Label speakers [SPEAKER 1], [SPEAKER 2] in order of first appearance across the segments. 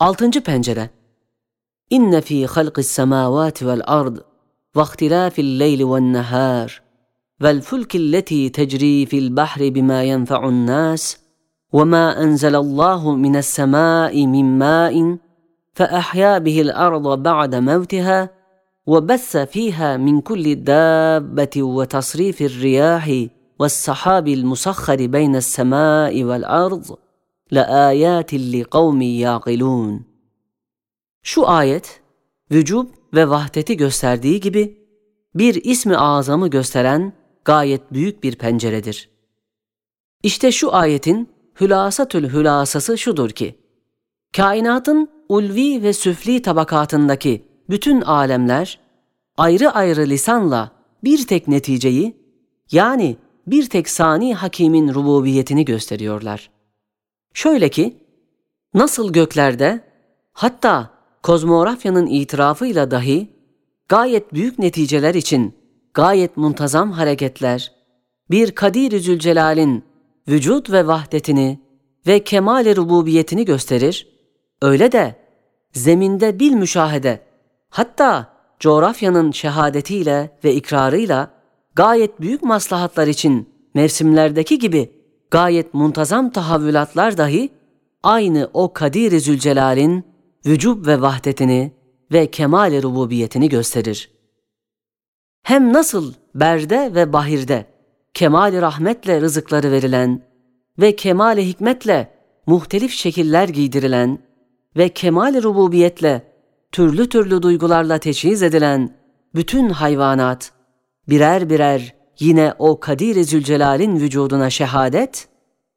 [SPEAKER 1] Altıncı pencere. İnne fî halqis semâvâti vel ard ve ihtilâfil leyli ven nehâr vel fulkilleti tecrî fil bahri bimâ yenfe'un nâs ve mâ enzelallâhu mines semâi min mâin فأحيا به الأرض بعد موتها وبث فيها من كل دابة وتصريف الرياح والسحاب المسخر بين السماء والأرض لآيات لقوم يعقلون Şu ayet, vücub ve vahdeti gösterdiği gibi bir ismi azamı gösteren gayet büyük bir penceredir. İşte şu ayetin hülasatül hülasası şudur ki, kainatın ulvi ve süfli tabakatındaki bütün alemler ayrı ayrı lisanla bir tek neticeyi yani bir tek sani hakimin rububiyetini gösteriyorlar. Şöyle ki, nasıl göklerde hatta kozmografyanın itirafıyla dahi gayet büyük neticeler için gayet muntazam hareketler, bir Kadir-i Zülcelal'in vücut ve vahdetini ve kemal-i rububiyetini gösterir, öyle de zeminde bil müşahede, hatta coğrafyanın şehadetiyle ve ikrarıyla gayet büyük maslahatlar için mevsimlerdeki gibi gayet muntazam tahavvülatlar dahi aynı o Kadir-i Zülcelal'in vücub ve vahdetini ve kemal-i rububiyetini gösterir. Hem nasıl berde ve bahirde kemal-i rahmetle rızıkları verilen ve kemal-i hikmetle muhtelif şekiller giydirilen ve kemal-i rububiyetle türlü türlü duygularla teçhiz edilen bütün hayvanat birer birer yine o Kadir-i Zülcelal'in vücuduna şehadet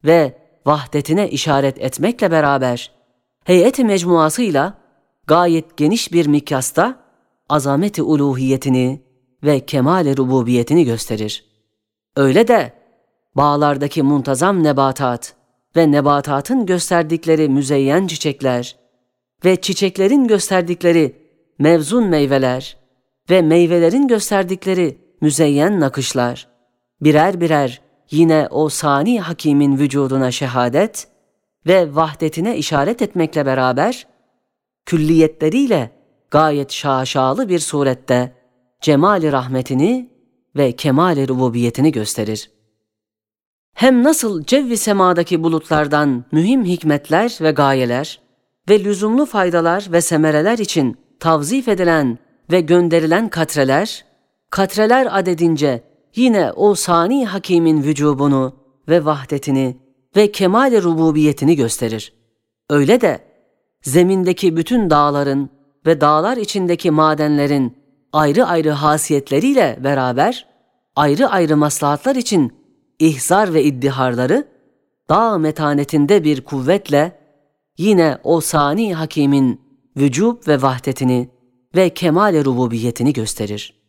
[SPEAKER 1] ve vahdetine işaret etmekle beraber heyet-i mecmuasıyla gayet geniş bir mikyasta azameti uluhiyetini ve kemal-i rububiyetini gösterir. Öyle de bağlardaki muntazam nebatat ve nebatatın gösterdikleri müzeyyen çiçekler ve çiçeklerin gösterdikleri mevzun meyveler ve meyvelerin gösterdikleri müzeyyen nakışlar birer birer yine o sani hakimin vücuduna şehadet ve vahdetine işaret etmekle beraber külliyetleriyle gayet şaşalı bir surette cemali rahmetini ve kemali rububiyetini gösterir. Hem nasıl cevvi semadaki bulutlardan mühim hikmetler ve gayeler ve lüzumlu faydalar ve semereler için tavzif edilen ve gönderilen katreler, katreler adedince yine o sani hakimin vücubunu ve vahdetini ve kemal rububiyetini gösterir. Öyle de zemindeki bütün dağların ve dağlar içindeki madenlerin ayrı ayrı hasiyetleriyle beraber ayrı ayrı maslahatlar için ihzar ve iddiharları dağ metanetinde bir kuvvetle yine o sani hakimin vücub ve vahdetini ve kemal rububiyetini gösterir.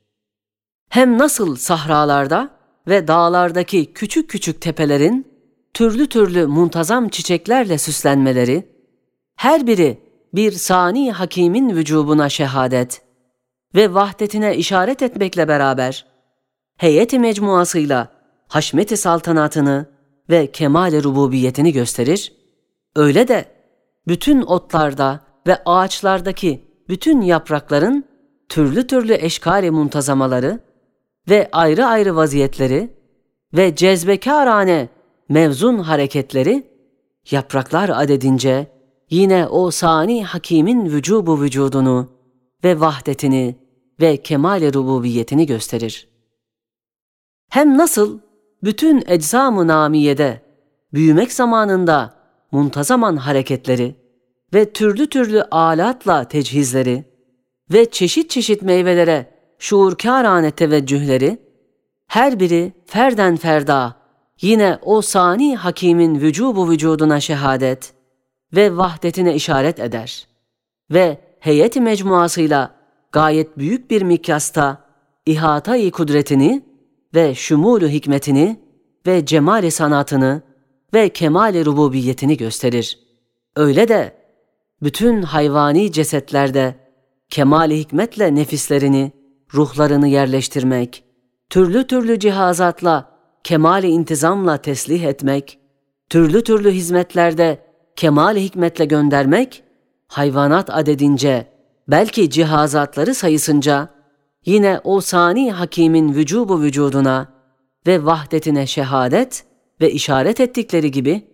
[SPEAKER 1] Hem nasıl sahralarda ve dağlardaki küçük küçük tepelerin türlü türlü muntazam çiçeklerle süslenmeleri, her biri bir sani hakimin vücubuna şehadet ve vahdetine işaret etmekle beraber, heyeti mecmuasıyla haşmeti saltanatını ve kemal rububiyetini gösterir, öyle de bütün otlarda ve ağaçlardaki bütün yaprakların türlü türlü eşkali muntazamaları ve ayrı ayrı vaziyetleri ve cezbekârane mevzun hareketleri yapraklar adedince yine o sani hakimin vücubu vücudunu ve vahdetini ve kemal rububiyetini gösterir. Hem nasıl bütün eczam-ı namiyede büyümek zamanında muntazaman hareketleri ve türlü türlü alatla tecihizleri ve çeşit çeşit meyvelere şuurkârane teveccühleri, her biri ferden ferda yine o sani hakimin vücubu vücuduna şehadet ve vahdetine işaret eder ve heyeti mecmuasıyla gayet büyük bir mikyasta ihatayı kudretini ve şumulu hikmetini ve cemali sanatını ve kemali rububiyetini gösterir. Öyle de bütün hayvani cesetlerde kemali hikmetle nefislerini, ruhlarını yerleştirmek, türlü türlü cihazatla, kemali intizamla teslih etmek, türlü türlü hizmetlerde kemali hikmetle göndermek, hayvanat adedince, belki cihazatları sayısınca, yine o sani hakimin vücubu vücuduna ve vahdetine şehadet ve işaret ettikleri gibi,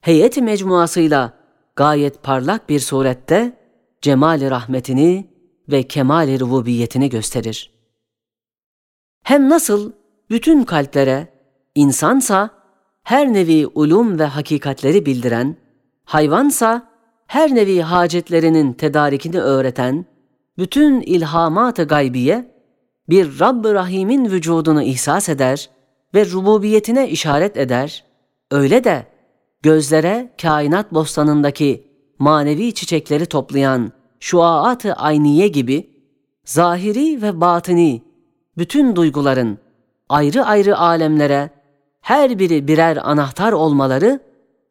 [SPEAKER 1] heyet mecmuasıyla gayet parlak bir surette cemali rahmetini ve kemali rububiyetini gösterir. Hem nasıl bütün kalplere, insansa her nevi ulum ve hakikatleri bildiren, hayvansa her nevi hacetlerinin tedarikini öğreten, bütün ilhamat-ı gaybiye bir Rabb-ı Rahim'in vücudunu ihsas eder ve rububiyetine işaret eder, öyle de gözlere kainat bostanındaki manevi çiçekleri toplayan şuaat-ı ayniye gibi zahiri ve batini bütün duyguların ayrı ayrı alemlere her biri birer anahtar olmaları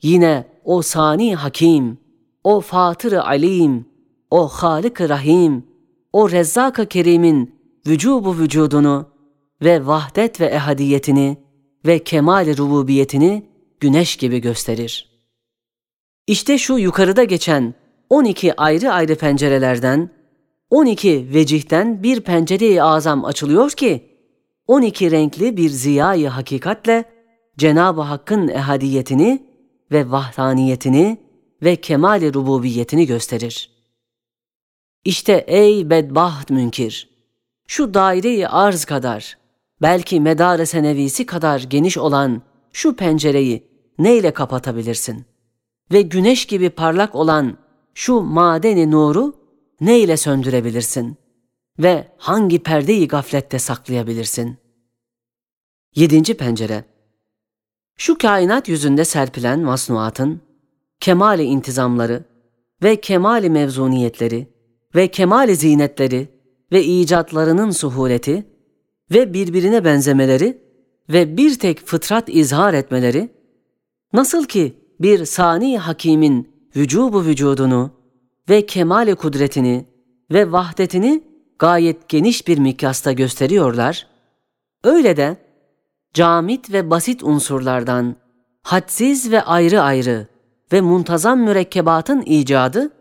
[SPEAKER 1] yine o sani hakim, o fatır alim, o halik rahim, o rezzak kerimin vücubu vücudunu ve vahdet ve ehadiyetini ve kemal rububiyetini güneş gibi gösterir. İşte şu yukarıda geçen 12 ayrı ayrı pencerelerden 12 vecihten bir pencere-i azam açılıyor ki 12 renkli bir ziyayı hakikatle Cenab-ı Hakk'ın ehadiyetini ve vahdaniyetini ve kemal-i rububiyetini gösterir. İşte ey bedbaht münkir, şu daire-i arz kadar, belki medar senevisi kadar geniş olan şu pencereyi neyle kapatabilirsin? Ve güneş gibi parlak olan şu madeni nuru neyle söndürebilirsin? Ve hangi perdeyi gaflette saklayabilirsin? Yedinci pencere Şu kainat yüzünde serpilen masnuatın, kemali intizamları ve kemali mevzuniyetleri ve kemali zinetleri ve icatlarının suhuleti ve birbirine benzemeleri ve bir tek fıtrat izhar etmeleri, nasıl ki bir sani hakimin vücubu vücudunu ve kemale kudretini ve vahdetini gayet geniş bir mikyasta gösteriyorlar, öyle de camit ve basit unsurlardan hadsiz ve ayrı ayrı ve muntazam mürekkebatın icadı,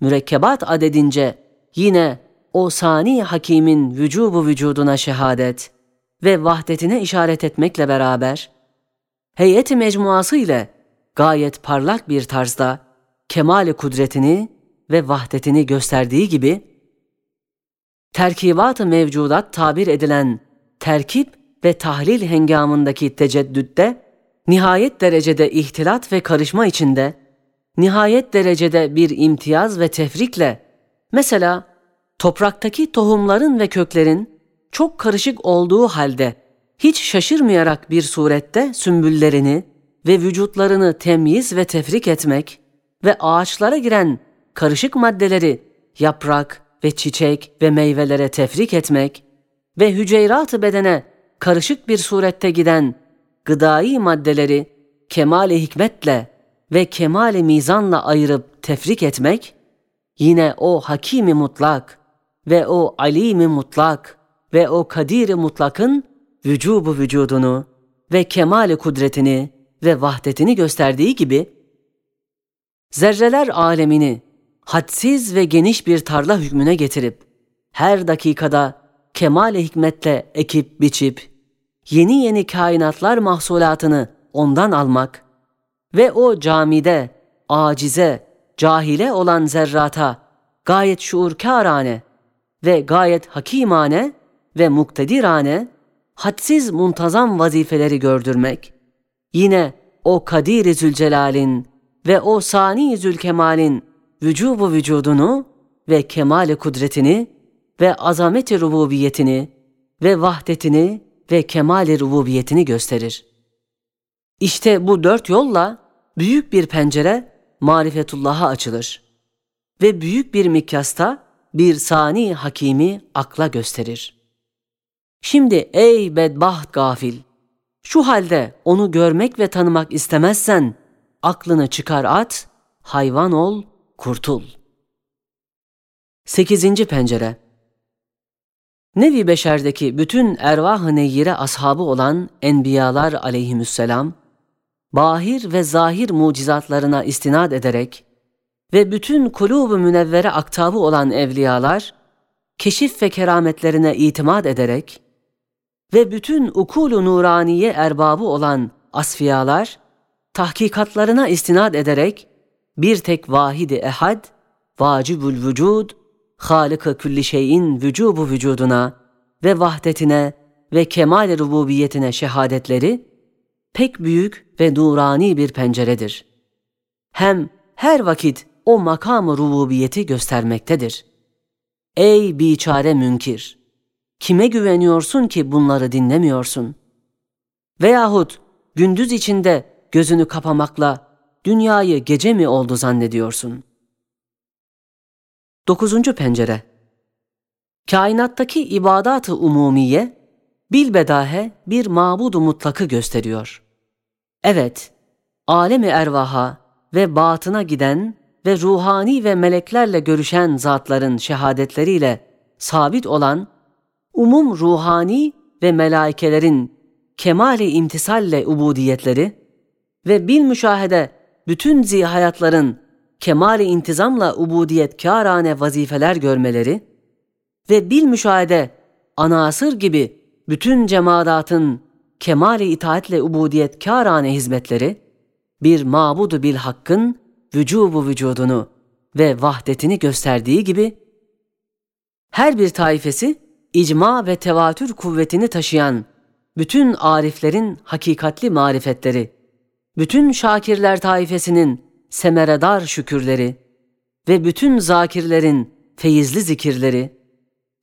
[SPEAKER 1] mürekkebat adedince yine o sani hakimin vücubu vücuduna şehadet ve vahdetine işaret etmekle beraber, heyet-i mecmuası ile gayet parlak bir tarzda kemale kudretini ve vahdetini gösterdiği gibi, terkibat-ı mevcudat tabir edilen terkip ve tahlil hengamındaki teceddütte, nihayet derecede ihtilat ve karışma içinde, nihayet derecede bir imtiyaz ve tefrikle, mesela topraktaki tohumların ve köklerin çok karışık olduğu halde hiç şaşırmayarak bir surette sümbüllerini ve vücutlarını temyiz ve tefrik etmek ve ağaçlara giren karışık maddeleri yaprak ve çiçek ve meyvelere tefrik etmek ve hüceyrat-ı bedene karışık bir surette giden gıdai maddeleri kemale hikmetle ve kemale mizanla ayırıp tefrik etmek, yine o hakimi mutlak ve o alimi mutlak ve o kadiri mutlakın vücubu vücudunu ve kemale kudretini ve vahdetini gösterdiği gibi, zerreler alemini hadsiz ve geniş bir tarla hükmüne getirip, her dakikada kemale hikmetle ekip biçip, yeni yeni kainatlar mahsulatını ondan almak ve o camide, acize, cahile olan zerrata gayet şuurkârane ve gayet hakimane ve muktedirane hadsiz muntazam vazifeleri gördürmek, yine o Kadir-i Zülcelal'in ve o Sani-i Zülkemal'in vücubu vücudunu ve kemale kudretini ve azameti rububiyetini ve vahdetini ve kemale rububiyetini gösterir. İşte bu dört yolla büyük bir pencere marifetullah'a açılır ve büyük bir mikyasta bir sani hakimi akla gösterir. Şimdi ey bedbaht gafil! Şu halde onu görmek ve tanımak istemezsen aklını çıkar at, hayvan ol, kurtul. Sekizinci pencere Nevi Beşer'deki bütün ervah-ı neyyire ashabı olan enbiyalar aleyhisselam, bahir ve zahir mucizatlarına istinad ederek, ve bütün kulub-u münevvere aktabı olan evliyalar, keşif ve kerametlerine itimat ederek ve bütün ukulu nuraniye erbabı olan asfiyalar, tahkikatlarına istinad ederek bir tek vahidi ehad, vacibül vücud, Halık-ı külli şeyin vücubu vücuduna ve vahdetine ve kemal rububiyetine şehadetleri pek büyük ve nurani bir penceredir. Hem her vakit o makam-ı rububiyeti göstermektedir. Ey biçare münkir! Kime güveniyorsun ki bunları dinlemiyorsun? Veyahut gündüz içinde gözünü kapamakla dünyayı gece mi oldu zannediyorsun? Dokuzuncu pencere Kainattaki ibadat-ı umumiye, bilbedahe bir mabudu mutlakı gösteriyor. Evet, alemi ervaha ve batına giden ve ruhani ve meleklerle görüşen zatların şehadetleriyle sabit olan umum ruhani ve melaikelerin kemali imtisalle ubudiyetleri ve bil müşahede bütün zihayatların kemali intizamla ubudiyet kârane vazifeler görmeleri ve bil müşahede anasır gibi bütün cemaatın kemali itaatle ubudiyet kârane hizmetleri bir mabudu bil hakkın vücubu vücudunu ve vahdetini gösterdiği gibi her bir taifesi icma ve tevatür kuvvetini taşıyan bütün ariflerin hakikatli marifetleri, bütün şakirler taifesinin semeredar şükürleri ve bütün zakirlerin feyizli zikirleri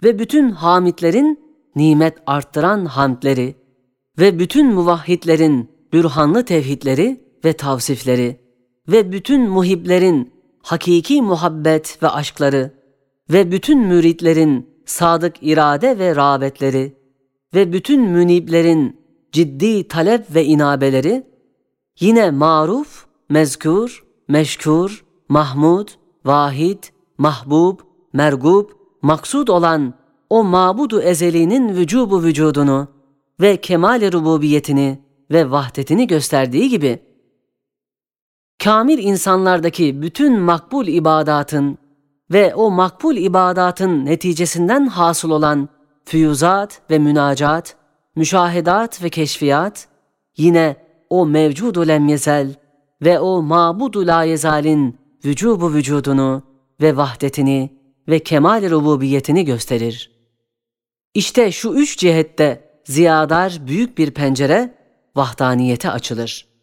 [SPEAKER 1] ve bütün hamitlerin nimet arttıran hamdleri ve bütün muvahhidlerin bürhanlı tevhidleri ve tavsifleri ve bütün muhiblerin hakiki muhabbet ve aşkları ve bütün müritlerin sadık irade ve rağbetleri ve bütün müniblerin ciddi talep ve inabeleri yine maruf, mezkur, meşkur, mahmud, vahid, mahbub, mergub, maksud olan o mabudu ezelinin vücubu vücudunu ve kemal rububiyetini ve vahdetini gösterdiği gibi kamil insanlardaki bütün makbul ibadatın ve o makbul ibadatın neticesinden hasıl olan füyuzat ve münacat, müşahedat ve keşfiyat, yine o mevcudu lemyezel ve o mabudu la yezalin vücubu vücudunu ve vahdetini ve kemal rububiyetini gösterir. İşte şu üç cihette ziyadar büyük bir pencere vahdaniyete açılır.''